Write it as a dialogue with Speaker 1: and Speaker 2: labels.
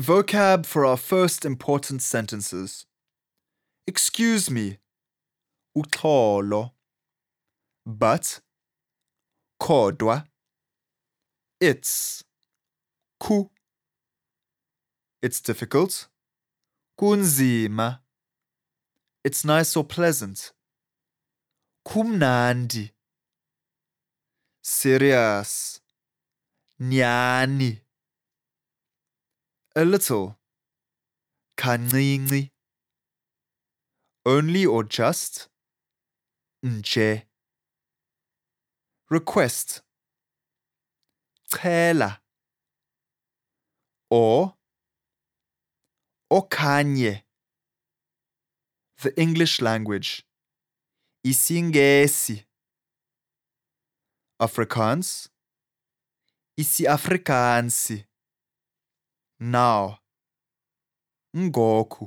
Speaker 1: Vocab for our first important sentences. Excuse me. Uxolo. But. Kodwa. It's. Ku. It's difficult. Kunzima. It's nice or pleasant. Kumnandi. Serious. Nyani. A little. Kancinci. Only or just. Nje. Request. Cela. Or. Okanye. The English language. IsiNgesi. Afrikaans. IsiAfrikansi. now. Ngọkụ